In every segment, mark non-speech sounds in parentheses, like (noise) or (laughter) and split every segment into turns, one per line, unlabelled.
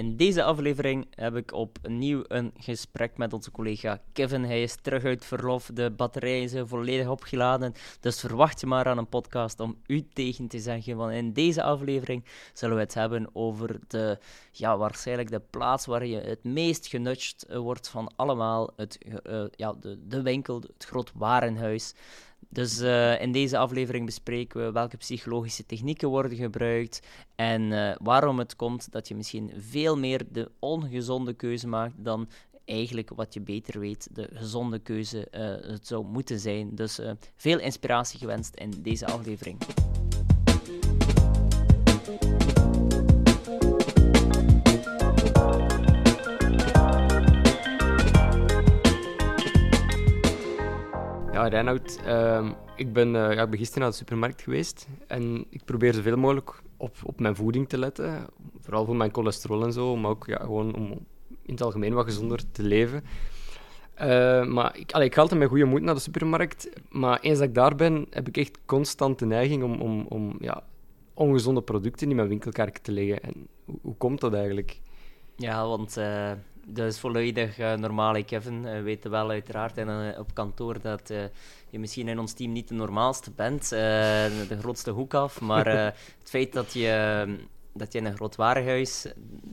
in deze aflevering heb ik opnieuw een gesprek met onze collega Kevin. Hij is terug uit verlof, de batterijen zijn volledig opgeladen. Dus verwacht je maar aan een podcast om u tegen te zeggen. Want in deze aflevering zullen we het hebben over de, ja, waarschijnlijk de plaats waar je het meest genutcht wordt van allemaal. Het, uh, ja, de, de winkel, het groot warenhuis. Dus uh, in deze aflevering bespreken we welke psychologische technieken worden gebruikt en uh, waarom het komt dat je misschien veel meer de ongezonde keuze maakt dan eigenlijk wat je beter weet de gezonde keuze uh, het zou moeten zijn. Dus veel inspiratie gewenst in deze aflevering.
Ja, uh, ik, ben, uh, ja, ik ben gisteren naar de supermarkt geweest en ik probeer zoveel mogelijk op, op mijn voeding te letten. Vooral voor mijn cholesterol en zo, maar ook ja, gewoon om in het algemeen wat gezonder te leven. Uh, maar ik, allee, ik ga altijd met goede moed naar de supermarkt, maar eens dat ik daar ben, heb ik echt constant de neiging om, om, om ja, ongezonde producten in mijn winkelkark te leggen. En hoe, hoe komt dat eigenlijk?
Ja, want uh, dat is volledig uh, normaal. Kevin uh, weet wel uiteraard en, op kantoor dat je misschien in ons team niet de normaalste bent, de grootste hoek af. Maar (laughs) het feit dat je, dat je in een groot warenhuis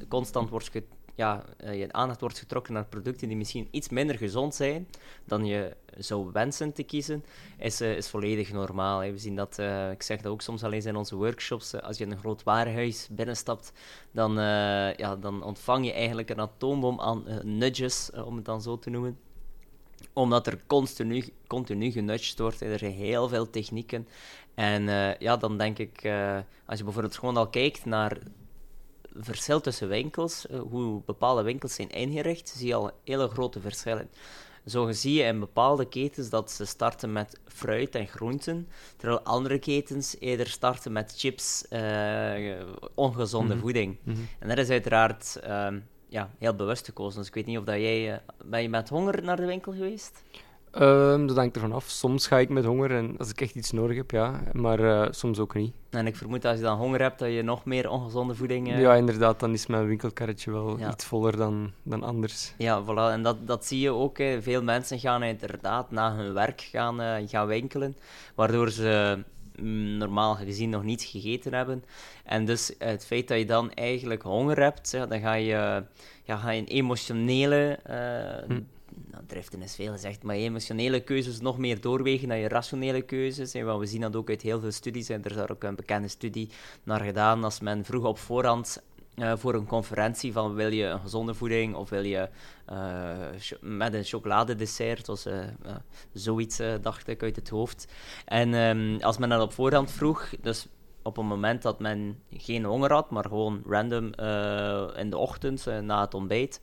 constant wordt ja, uh, je aandacht wordt getrokken naar producten die misschien iets minder gezond zijn dan je zou wensen te kiezen, is, uh, is volledig normaal. Hè. We zien dat, uh, ik zeg dat ook soms alleen in onze workshops, als je in een groot warenhuis binnenstapt, dan, ja, dan ontvang je eigenlijk een atoombom aan nudges, om het dan zo te noemen omdat er continu, continu genudged wordt. Er zijn heel veel technieken. En ja, dan denk ik, als je bijvoorbeeld gewoon al kijkt naar verschil tussen winkels, eh, hoe bepaalde winkels zijn ingericht, zie je al hele grote verschillen. Zo zie je in bepaalde ketens dat ze starten met fruit en groenten, terwijl andere ketens eerder starten met chips, uh, ongezonde mhm. voeding. Mhm. En dat is uiteraard uh, ja, heel bewust gekozen. Dus ik weet niet of dat jij... Uh, ben je met honger naar de winkel geweest?
Um, dat hangt ervan af. Soms ga ik met honger en als ik echt iets nodig heb, ja. Maar uh, soms ook niet.
En ik vermoed dat als je dan honger hebt, dat je nog meer ongezonde voeding... Uh...
Ja, inderdaad. Dan is mijn winkelkarretje wel iets voller dan, dan anders.
Ja, voilà. En dat, dat zie je ook. Hè. Veel mensen gaan inderdaad na hun werk gaan, uh, gaan winkelen, waardoor ze mm, normaal gezien nog niets gegeten hebben. En dus het feit dat je dan eigenlijk honger hebt, ja, dan ga je, ja, ga je een emotionele... Hm nou, driften is veel gezegd, maar emotionele keuzes nog meer doorwegen dan je rationele keuzes. En we zien dat ook uit heel veel studies, en er is daar ook een bekende studie naar gedaan, als men vroeg op voorhand uh, voor een conferentie van wil je een gezonde voeding of wil je uh, met een chocoladedessert of uh, zoiets, dacht ik uit het hoofd. En um, als men dat op voorhand vroeg, dus op een moment dat men geen honger had, maar gewoon random in de ochtend na het ontbijt,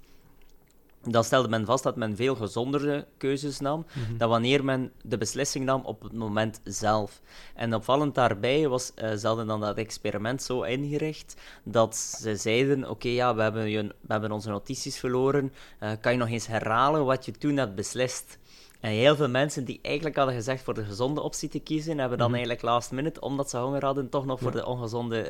dan stelde men vast dat men veel gezondere keuzes nam mhm. dan wanneer men de beslissing nam op het moment zelf. En opvallend daarbij was uh, zelden dan dat experiment zo ingericht dat ze zeiden: Oké, ja, we hebben, je, we hebben onze notities verloren. Uh, kan je nog eens herhalen wat je toen hebt beslist? En heel veel mensen die eigenlijk hadden gezegd voor de gezonde optie te kiezen, hebben dan mhm. eigenlijk last minute, omdat ze honger hadden, toch nog voor de ongezonde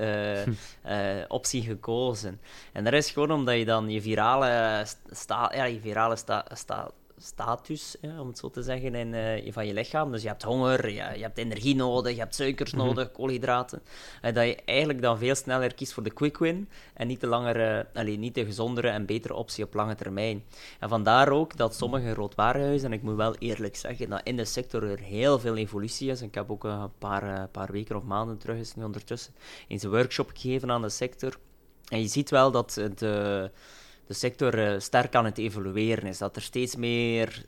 uh, uh, optie gekozen. En dat is gewoon omdat je dan je virale, sta ja, je virale sta sta status, om het zo te zeggen, in, uh, van je lichaam. Dus je hebt honger, je, je hebt energie nodig, je hebt suikers mhm. nodig, koolhydraten. En dat je eigenlijk dan veel sneller kiest voor de quick win en niet de, langere, allez, niet de gezondere en betere optie op lange termijn. En vandaar ook dat sommige grootwarenhuizen, en ik moet wel eerlijk zeggen, dat in de sector er heel veel evolutie is. En ik heb ook een paar, uh, paar weken of maanden terug is nu ondertussen eens een workshop gegeven aan de sector. En je ziet wel dat de de sector uh, sterk aan het evolueren is. Dat er steeds meer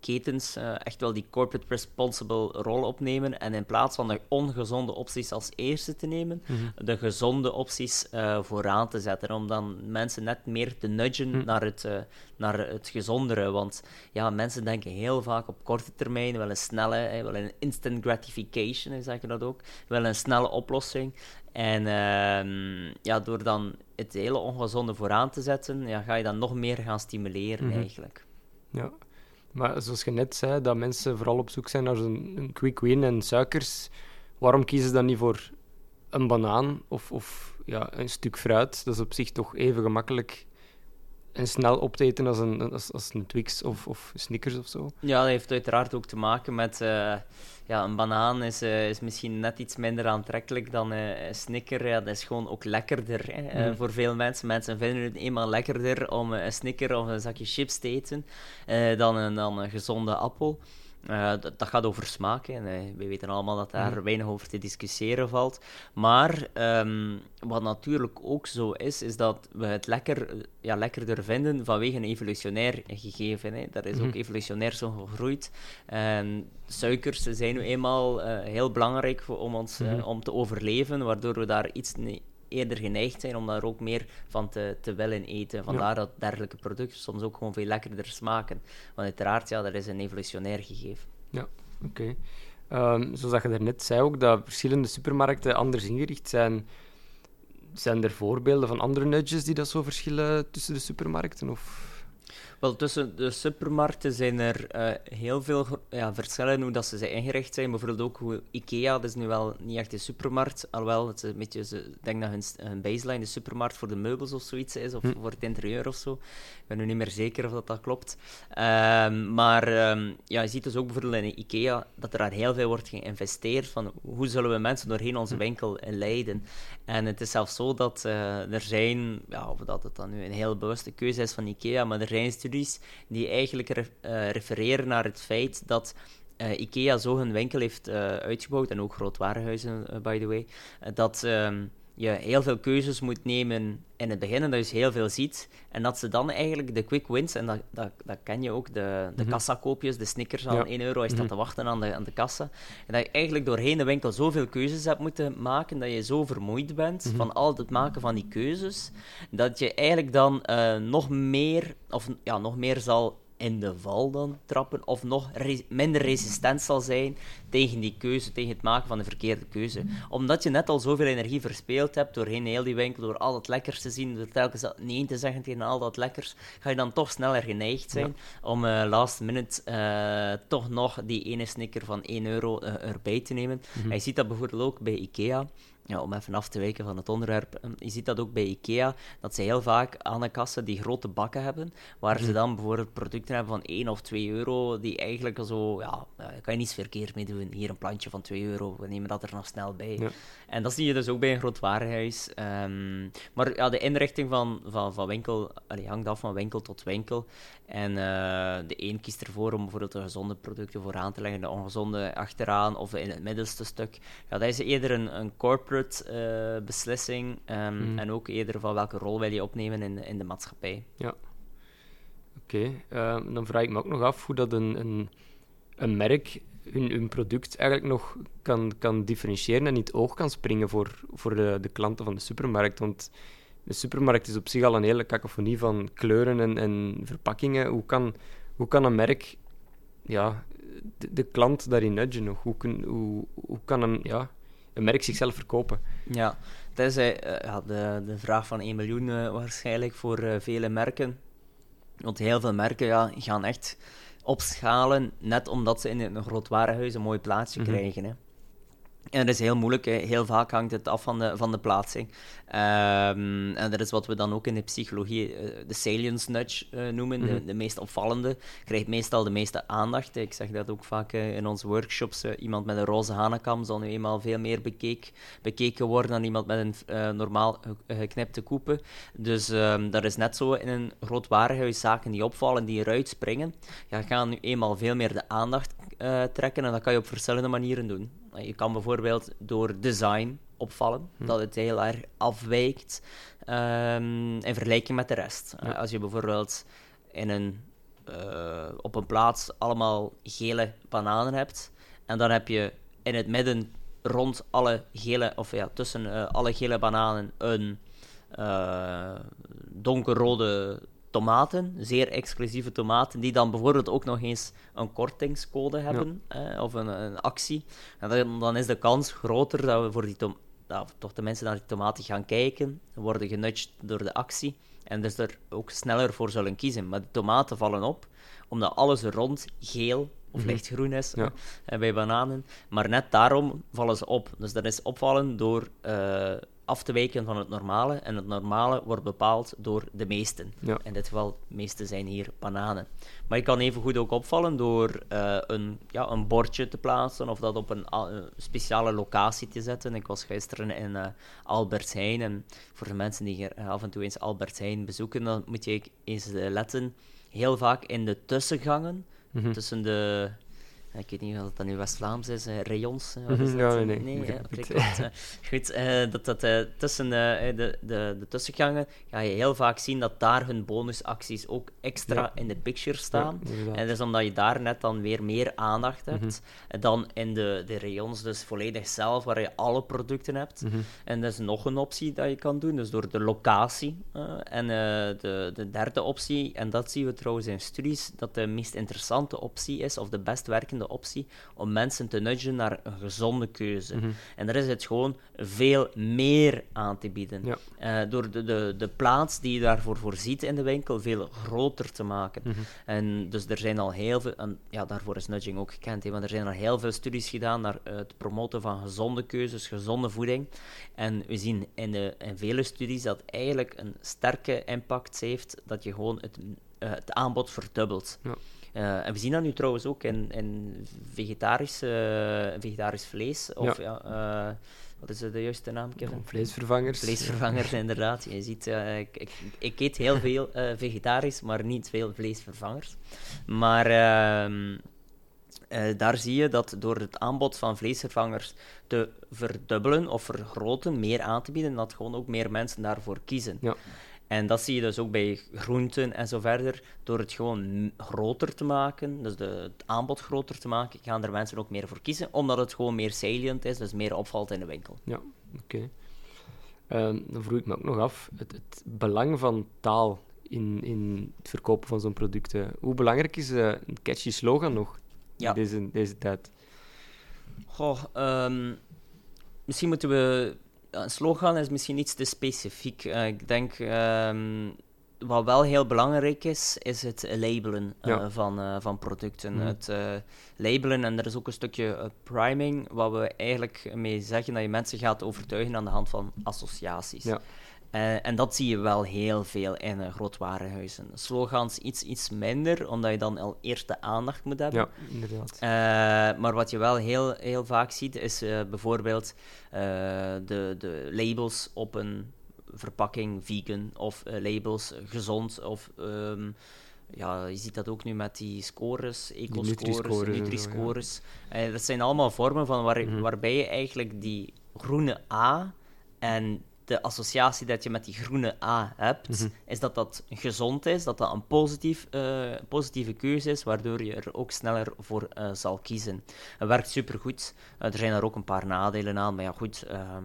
ketens uh, echt wel die corporate responsible rol opnemen en in plaats van de ongezonde opties als eerste te nemen, mhm. de gezonde opties uh, vooraan te zetten, om dan mensen net meer te nudgen mhm. naar, het, uh, naar het gezondere. Want ja, mensen denken heel vaak op korte termijn, wel een snelle, wel een instant gratification, zeg je dat ook, wel een snelle oplossing. En uh, ja, door dan het hele ongezonde vooraan te zetten, ja, ga je dan nog meer gaan stimuleren mhm. eigenlijk.
Ja, maar zoals je net zei, dat mensen vooral op zoek zijn naar een, een quick win en suikers. Waarom kiezen ze dan niet voor een banaan of, of ja, een stuk fruit, dat is op zich toch even gemakkelijk en snel op te eten als een, als, als een Twix of, of Snickers of zo.
Ja, dat heeft uiteraard ook te maken met... Uh, ja, een banaan is, uh, is misschien net iets minder aantrekkelijk dan uh, een Snicker. Ja, dat is gewoon ook lekkerder hè, mm. voor veel mensen. Mensen vinden het eenmaal lekkerder om een Snicker of een zakje chips te eten dan, een, dan een gezonde appel. Uh, dat, dat, gaat over smaak. En, uh, we weten allemaal dat daar mhm. weinig over te discussiëren valt. Maar um, wat natuurlijk ook zo is, is dat we het lekker, ja, lekkerder vinden vanwege een evolutionair gegeven. Hè. Dat is ook mhm. evolutionair zo gegroeid. En suikers zijn nu eenmaal uh, heel belangrijk voor, om, ons, mm om te overleven, waardoor we daar iets eerder geneigd zijn om daar ook meer van te, te willen eten. Vandaar dat dergelijke producten soms ook gewoon veel lekkerder smaken. Want uiteraard, ja, dat is een evolutionair gegeven.
Ja, oké. Okay. Um, zoals je daarnet zei ook, dat verschillende supermarkten anders ingericht zijn. Zijn er voorbeelden van andere nudges die dat zo verschillen tussen de supermarkten? Of...
Wel, tussen de supermarkten zijn er uh, heel veel ja, verschillen hoe dat ze zijn ingericht zijn. Bijvoorbeeld ook hoe IKEA, dat is nu wel niet echt een supermarkt, alhoewel het een beetje, ze, ik denk dat hun, hun baseline de supermarkt voor de meubels of zoiets is, of hm. voor het interieur of zo. Ik ben nu niet meer zeker of dat, dat klopt. Um, maar um, ja, je ziet dus ook bijvoorbeeld in IKEA dat er daar heel veel wordt geïnvesteerd van hoe zullen we mensen doorheen onze hm. winkel leiden. En het is zelfs zo dat uh, er zijn, ja, of dat het dan nu een heel bewuste keuze is van IKEA, maar er zijn die eigenlijk uh, refereren naar het feit dat uh, IKEA zo hun winkel heeft uitgebouwd, en ook grootwarenhuizen, by the way, dat ehm, je heel veel keuzes moet nemen in het begin en dat je heel veel ziet. En dat ze dan eigenlijk de quick wins, en dat, dat, dat ken je ook, de, de mm kassakoopjes, de snickers aan 1 euro, hij staat mhm. te wachten aan de, aan de kassa. En dat je eigenlijk doorheen de winkel zoveel keuzes hebt moeten maken, dat je zo vermoeid bent mhm. van al het maken van die keuzes, dat je eigenlijk dan uh, nog meer, of ja, nog meer zal in de val dan trappen, of nog minder resistent zal zijn tegen die keuze, tegen het maken van de verkeerde keuze. Omdat je net al zoveel energie verspeeld hebt doorheen heel die winkel, door al het lekkers te zien, door telkens nee te zeggen tegen al dat lekkers, ga je dan toch sneller geneigd zijn om uh, last minute uh, toch nog die ene snicker van 1 euro uh, erbij te nemen. En je ziet dat bijvoorbeeld ook bij IKEA ja, om even af te wijken van het onderwerp, ehm, je ziet dat ook bij IKEA, dat ze heel vaak aan de kassen die grote bakken hebben, waar ze mhm. dan bijvoorbeeld producten hebben van 1 of 2 euro, die eigenlijk zo, ja, daar kan je niets verkeerd mee doen. Hier een plantje van 2 euro, we nemen dat er nog snel bij. Ja. En dat zie je dus ook bij een groot warenhuis. Um, maar ja, de inrichting van, van, van winkel allee, hangt af van winkel tot winkel. En uh, de een kiest ervoor om bijvoorbeeld de gezonde producten vooraan te leggen, de ongezonde achteraan of in het middelste stuk. Ja, dat is eerder een, een corporate uh, beslissing um, en ook eerder van welke rol wil je opnemen in, in de maatschappij.
Ja. Oké, okay. uh, dan vraag ik me ook nog af hoe dat een, een, een merk hun, hun product eigenlijk nog kan, kan differentiëren en niet oog kan springen voor, voor de, de klanten van de supermarkt. Want de supermarkt is op zich al een hele cacophonie van kleuren en, en verpakkingen. Hoe kan, hoe kan een merk ja, de, de klant daarin nudgen nog? Hoe, kun, hoe, hoe kan een, ja, een merk zichzelf verkopen?
Ja, uh, ja, de, de vraag van 1 miljoen uh, waarschijnlijk voor uh, vele merken. Want heel veel merken ja, gaan echt opschalen, net omdat ze in een groot warenhuis een mooi plaatsje mhm. krijgen. Hè. En dat is heel moeilijk. Hè. Heel vaak hangt het af van de, van de plaatsing. Um, en dat is wat we dan ook in de psychologie uh, de salience nudge uh, noemen. de, mhm. de, meest opvallende krijgt meestal de meeste aandacht. Ik zeg dat ook vaak uh, in onze workshops. iemand met een roze hanenkam zal nu eenmaal veel meer bekeek, bekeken worden dan iemand met een normaal geknipte koepen. Dus um, dat is net zo in een groot warenhuis. Zaken die opvallen, die eruit springen, ja, gaan nu eenmaal veel meer de aandacht trekken. En dat kan je op verschillende manieren doen. Je kan bijvoorbeeld door design opvallen, hm. dat het heel erg afwijkt um, in vergelijking met de rest. als je bijvoorbeeld in een, uh, op een plaats allemaal gele bananen hebt, en dan heb je in het midden rond alle gele, of ja, tussen alle gele bananen een donkerrode tomaten, zeer exclusieve tomaten, die dan bijvoorbeeld ook nog eens een kortingscode hebben eh, of een, een, actie. En dan, dan, is de kans groter dat we voor die dat toch de mensen naar die tomaten gaan kijken, worden genudged door de actie en dus er ook sneller voor zullen kiezen. Maar de tomaten vallen op omdat alles rond geel of
Mhm.
lichtgroen is
Ja.
eh, bij bananen. Maar net daarom vallen ze op. Dus dat is opvallen door eh, af te wijken van het normale. En het normale wordt bepaald door de meesten.
Ja.
In dit geval, de meeste zijn hier bananen. Maar je kan evengoed ook opvallen door eh, een, ja, een bordje te plaatsen of dat op een een speciale locatie te zetten. Ik was gisteren in eh Albert Heijn en voor de mensen die hier eh, af en toe eens Albert Heijn bezoeken, dan moet je eens eh, letten. Heel vaak in de tussengangen,
Mhm.
tussen de... Ik weet niet of dat nu West-Vlaams is, eh, rayons. wat
Mhm,
is dat?
ja, nee, nee,
nee eh. (laughs) Goed, eh, dat, dat tussen de, de, de tussengangen ga je heel vaak zien dat daar hun bonusacties ook extra
Ja.
in de picture staan.
Ja,
en dat is omdat je daar net dan weer meer aandacht hebt
Mhm.
dan in de, de rayons, dus volledig zelf, waar je alle producten hebt.
Mhm.
En dat is nog een optie dat je kan doen, dus door de locatie. en de, de derde optie, en dat zien we trouwens in studies, dat de meest interessante optie is, of de best werkende optie, om mensen te nudgen naar een gezonde keuze.
Mhm.
En daar is het gewoon veel meer aan te bieden.
Ja.
Eh, door de, de, de plaats die je daarvoor voorziet in de winkel veel groter te maken.
Mhm.
En dus er zijn al heel veel, en ja, daarvoor is nudging ook gekend, hè, want er zijn al heel veel studies gedaan naar het promoten van gezonde keuzes, gezonde voeding. En we zien in, de, in vele studies dat eigenlijk een sterke impact heeft dat je gewoon het, eh, het aanbod verdubbelt.
Ja.
Eh, en we zien dat nu trouwens ook in, in vegetarisch, eh, vegetarisch vlees. Of ja. eh, wat is de juiste naam, Kevin?
Vleesvervangers.
Vleesvervangers, inderdaad. Je ziet, ik, ik, ik eet heel veel vegetarisch, maar niet veel vleesvervangers. Maar ehm, eh, daar zie je dat door het aanbod van vleesvervangers te verdubbelen of vergroten, meer aan te bieden, dat gewoon ook meer mensen daarvoor kiezen.
Ja.
En dat zie je dus ook bij groenten en zo verder. Door het gewoon groter te maken, dus de, het aanbod groter te maken, gaan er mensen ook meer voor kiezen, omdat het gewoon meer salient is, dus meer opvalt in de winkel.
Ja, oké. Ehm, dan vroeg ik me ook nog af, het, het belang van taal in, in het verkopen van zo'n producten. Hoe belangrijk is eh, een catchy slogan nog
Ja.
in deze, deze tijd?
Goh, ehm, misschien moeten we. Een slogan is misschien iets te specifiek. Eh, ik denk. ehm, wat wel heel belangrijk is, is het labelen eh, van, eh, van producten.
Mhm.
Het labelen, en er is ook een stukje priming, wat we eigenlijk mee zeggen dat je mensen gaat overtuigen aan de hand van associaties.
Ja.
Eh, en dat zie je wel heel veel in uh, grootwarenhuizen. Slogans iets, iets minder, omdat je dan al eerst de aandacht moet hebben.
Ja, inderdaad.
Eh, maar wat je wel heel, heel vaak ziet, is bijvoorbeeld de, de labels op een verpakking vegan of labels gezond of... ehm, ja, je ziet dat ook nu met die scores, eco-scores,
Nutri-scores
dat zijn allemaal vormen van waar,
Mhm.
waarbij je eigenlijk die groene A en de associatie dat je met die groene A hebt,
Mhm.
is dat dat gezond is, dat dat een positief, eh, positieve keuze is, waardoor je er ook sneller voor eh, zal kiezen. Het werkt supergoed. Eh, er zijn er ook een paar nadelen aan, maar ja goed, ehm,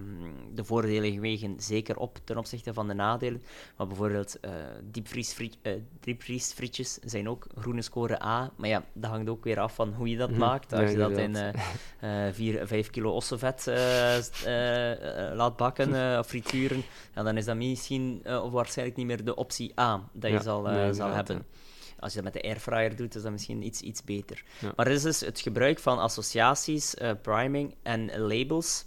de voordelen wegen zeker op ten opzichte van de nadelen. Maar bijvoorbeeld diepvriesfriet- diepvriesfrietjes zijn ook groene score A, maar ja, dat hangt ook weer af van hoe je dat
Mhm.
maakt. Als je dat in
inderdaad.
eh eh 4, 5 kilo ossenvet laat bakken (laughs) of ja, dan is dat misschien eh, of waarschijnlijk niet meer de optie A dat je
Ja,
zal, eh,
nee,
zal hebben. Als je dat met de airfryer doet, is dat misschien iets, iets beter. Maar het is dus het gebruik van associaties, eh, priming en labels.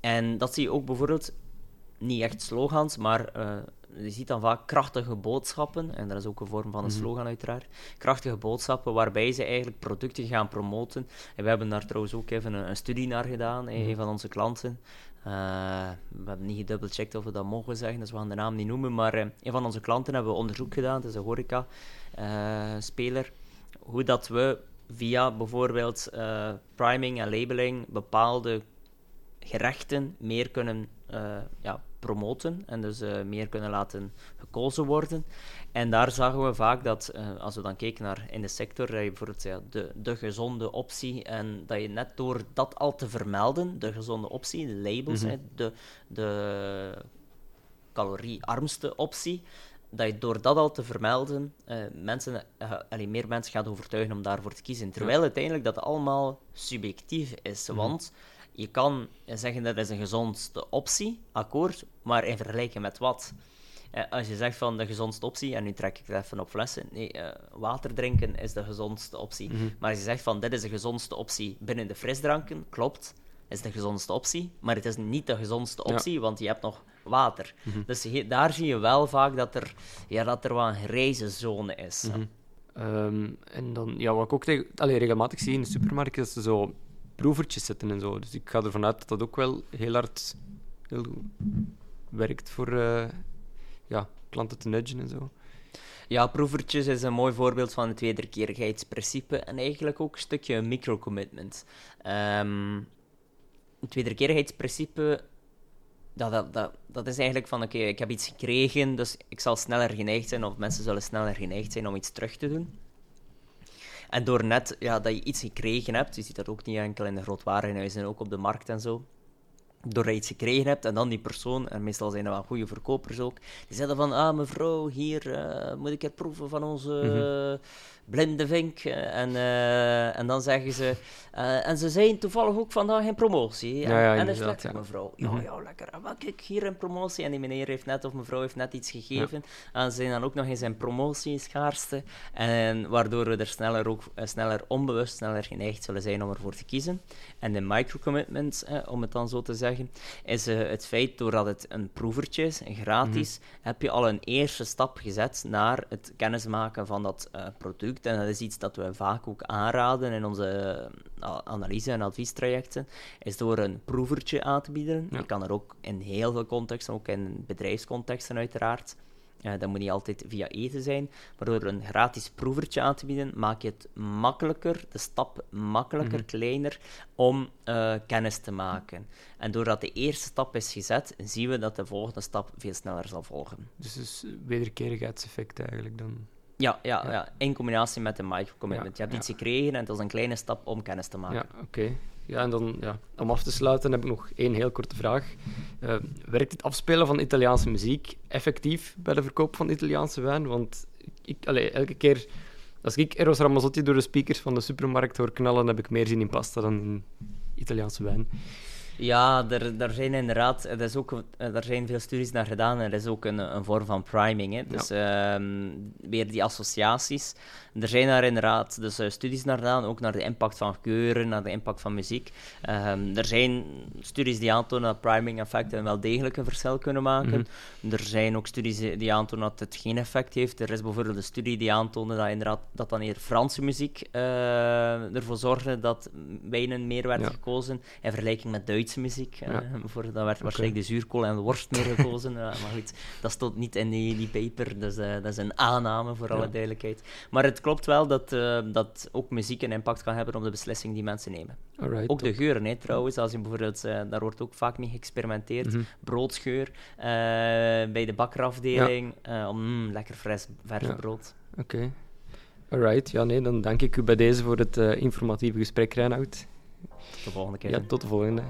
En dat zie je ook bijvoorbeeld, niet echt slogans, maar je ziet dan vaak krachtige boodschappen. En dat is ook een vorm van een
Mhm. slogan,
uiteraard. Krachtige boodschappen waarbij ze eigenlijk producten gaan promoten. En we hebben daar trouwens ook even een, een studie naar gedaan, eh,
Mhm.
een van onze klanten. Eh, we hebben niet gedubbelcheckt of we dat mogen zeggen, dus we gaan de naam niet noemen. Maar eh, een van onze klanten hebben we onderzoek gedaan, het is een horeca-speler. hoe dat we via bijvoorbeeld eh, priming en labeling bepaalde gerechten meer kunnen eh, ja, promoten en dus eh, meer kunnen laten gekozen worden. En daar zagen we vaak dat, eh, als we dan keken naar in de sector, dat je bijvoorbeeld ja, de, de gezonde optie, en dat je net door dat al te vermelden, de gezonde optie, de labels,
Mhm.
hè, de, de caloriearmste optie, dat je door dat al te vermelden, eh, mensen, allee, meer mensen gaat overtuigen om daarvoor te kiezen. Terwijl uiteindelijk dat allemaal subjectief is,
Mhm.
want je kan zeggen dat is een gezondste optie, akkoord, maar in vergelijking met wat? Eh, als je zegt van de gezondste optie, en nu trek ik het even op flessen, nee, eh, water drinken is de gezondste optie.
Mhm.
Maar als je zegt van dit is de gezondste optie binnen de frisdranken, klopt, is de gezondste optie. Maar het is niet de gezondste
Ja.
optie, want je hebt nog water.
Mhm.
Dus je- daar zie je wel vaak dat er, ja, dat er wel een grijze zone is.
Mhm. Ehm, en dan, ja, wat ik ook tegen, allee, regelmatig zie in de supermarkt, is dat ze zo proevertjes zetten en zo. Dus ik ga ervan uit dat dat ook wel heel hard heel goed werkt voor eh, ja, klanten te nudgen en zo.
Ja, proevertjes is een mooi voorbeeld van het wederkerigheidsprincipe en eigenlijk ook een stukje microcommitment. Ehm het wederkerigheidsprincipe, dat, dat, dat, dat is eigenlijk van, oké, ik heb iets gekregen, dus ik zal sneller geneigd zijn, of mensen zullen sneller geneigd zijn om iets terug te doen. En door net ja, dat je iets gekregen hebt, je ziet dat ook niet enkel in de grootwarenhuizen, ook op de markt en zo, doordat je iets gekregen hebt en dan die persoon, en meestal zijn er wel goede verkopers ook, die zeggen van, ah mevrouw, hier eh, moet ik het proeven van onze eh, blinde vink. Eh, En, eh, en dan zeggen ze, eh, en ze zijn toevallig ook vandaag in promotie.
Ja, ja,
en, en is lekker
ja.
mevrouw. Ja,
Mhm.
ja, lekker. En wel, kijk, hier in promotie. En die meneer heeft net, of mevrouw heeft net iets gegeven. En ze zijn dan ook nog eens in promotie, schaarste. En waardoor we er sneller, ook, sneller onbewust, sneller geneigd zullen zijn om ervoor te kiezen. En de microcommitments, eh, om het dan zo te zeggen, is het feit doordat het een proevertje is, gratis, heb je al een eerste stap gezet naar het kennismaken van dat eh, En dat is iets dat we vaak ook aanraden in onze eh, analyse- en adviestrajecten, is door een proevertje aan te bieden.
Ja.
Je kan er ook in heel veel contexten, ook in bedrijfscontexten uiteraard, eh, dat moet niet altijd via eten zijn, maar door een gratis proevertje aan te bieden, maak je het makkelijker, de stap makkelijker,
Mhm.
kleiner, om eh, kennis te maken. En doordat de eerste stap is gezet, zien we dat de volgende stap veel sneller zal volgen.
Dus het is wederkerigheidseffect eigenlijk dan.
Ja, ja,
Ja.
ja. in combinatie met de microcommitment. Je hebt
ja.
iets gekregen en het is een kleine stap om kennis te maken.
Ja, oké. Ja, en dan, ja, om af te sluiten heb ik nog één heel korte vraag. Eh, werkt het afspelen van Italiaanse muziek effectief bij de verkoop van Italiaanse wijn? Want ik, allee, elke keer als ik Eros Ramazzotti door de speakers van de supermarkt hoor knallen, heb ik meer zin in pasta dan in Italiaanse wijn.
Ja, er, er zijn inderdaad, er, is ook, er zijn veel studies naar gedaan en er is ook een, een vorm van priming. Hè. Dus ehm, weer die associaties. Er zijn daar inderdaad dus, eh, studies naar gedaan, ook naar de impact van geuren, naar de impact van muziek. Ehm, er zijn studies die aantonen dat priming effecten wel degelijk een verschil kunnen maken. Er zijn ook studies die aantonen dat het geen effect heeft. Er is bijvoorbeeld een studie die aantoonde dat inderdaad dat dan hier Franse muziek eh, ervoor zorgde dat wijnen meer werd
Ja.
gekozen in vergelijking met Duitse muziek. eh,
Ja.
bijvoorbeeld, dan werd waarschijnlijk de zuurkool en de worst meer gekozen. Ja, maar goed, dat stond niet in die, die paper, dus eh, dat is een aanname voor alle duidelijkheid. Maar het klopt wel dat, eh, dat ook muziek een impact kan hebben op de beslissing die mensen nemen.
Alright,
Ook de geuren, hè, trouwens. Als je bijvoorbeeld, eh, daar wordt ook vaak mee geëxperimenteerd. Broodgeur eh, bij de bakkerafdeling. eh, om mm, lekker fris vers brood.
Oké. Alright, ja, nee, dan dank ik u bij deze voor het eh, informatieve gesprek, Reinoud.
Tot de volgende keer.
Ja, tot de volgende.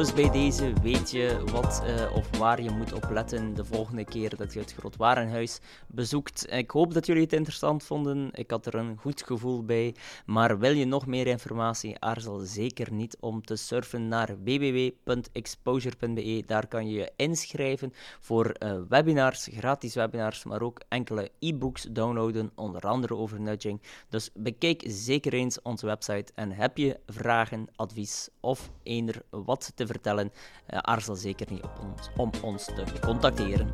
Dus bij deze weet je wat eh, of waar je moet op letten de volgende keer dat je het Grootwarenhuis bezoekt. Ik hoop dat jullie het interessant vonden. Ik had er een goed gevoel bij. Maar wil je nog meer informatie, aarzel zeker niet om te surfen naar www.exposure.be. Daar kan je je inschrijven voor eh, webinars, gratis webinars, maar ook enkele e-books downloaden, onder andere over nudging. Dus bekijk zeker eens onze website en heb je vragen, advies of eender wat te vertellen, eh, aarzel zeker niet op ons, om ons te contacteren.